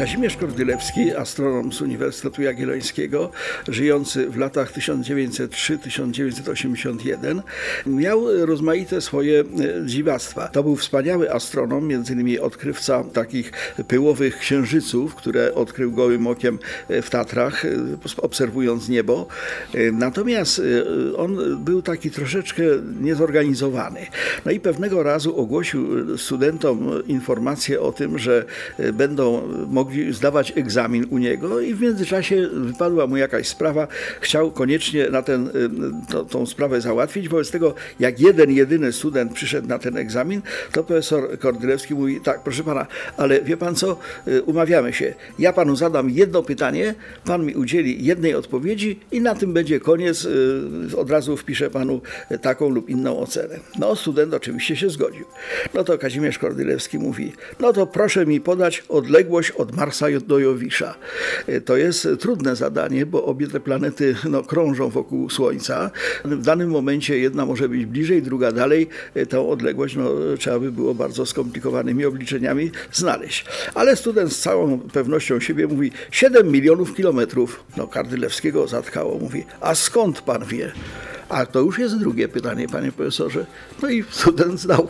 Kazimierz Kordylewski, astronom z Uniwersytetu Jagiellońskiego, żyjący w latach 1903-1981, miał rozmaite swoje e, dziwactwa. To był wspaniały astronom, między innymi odkrywca takich pyłowych księżyców, które odkrył gołym okiem e, w Tatrach, e, obserwując niebo. Natomiast on był taki troszeczkę niezorganizowany. No i pewnego razu ogłosił studentom informację o tym, że będą mogli mogli zdawać egzamin u niego i w międzyczasie wypadła mu jakaś sprawa, chciał koniecznie na ten, y, to, tą sprawę załatwić. Wobec tego, jak jeden, jedyny student przyszedł na ten egzamin, to profesor Kordylewski mówi, tak, proszę pana, ale wie pan co, y, umawiamy się, ja panu zadam jedno pytanie, pan mi udzieli jednej odpowiedzi i na tym będzie koniec, y, od razu wpiszę panu taką lub inną ocenę. No, student oczywiście się zgodził. No to Kazimierz Kordylewski mówi, no to proszę mi podać odległość od Marsa do Jowisza. E, to jest trudne zadanie, bo obie te planety no, krążą wokół Słońca. W danym momencie jedna może być bliżej, druga dalej. E, Tą odległość no, trzeba by było bardzo skomplikowanymi obliczeniami znaleźć. Ale student z całą pewnością siebie mówi 7 milionów kilometrów. No Kardylewskiego zatkało, mówi, a skąd pan wie? A to już jest drugie pytanie, panie profesorze. No i student zdał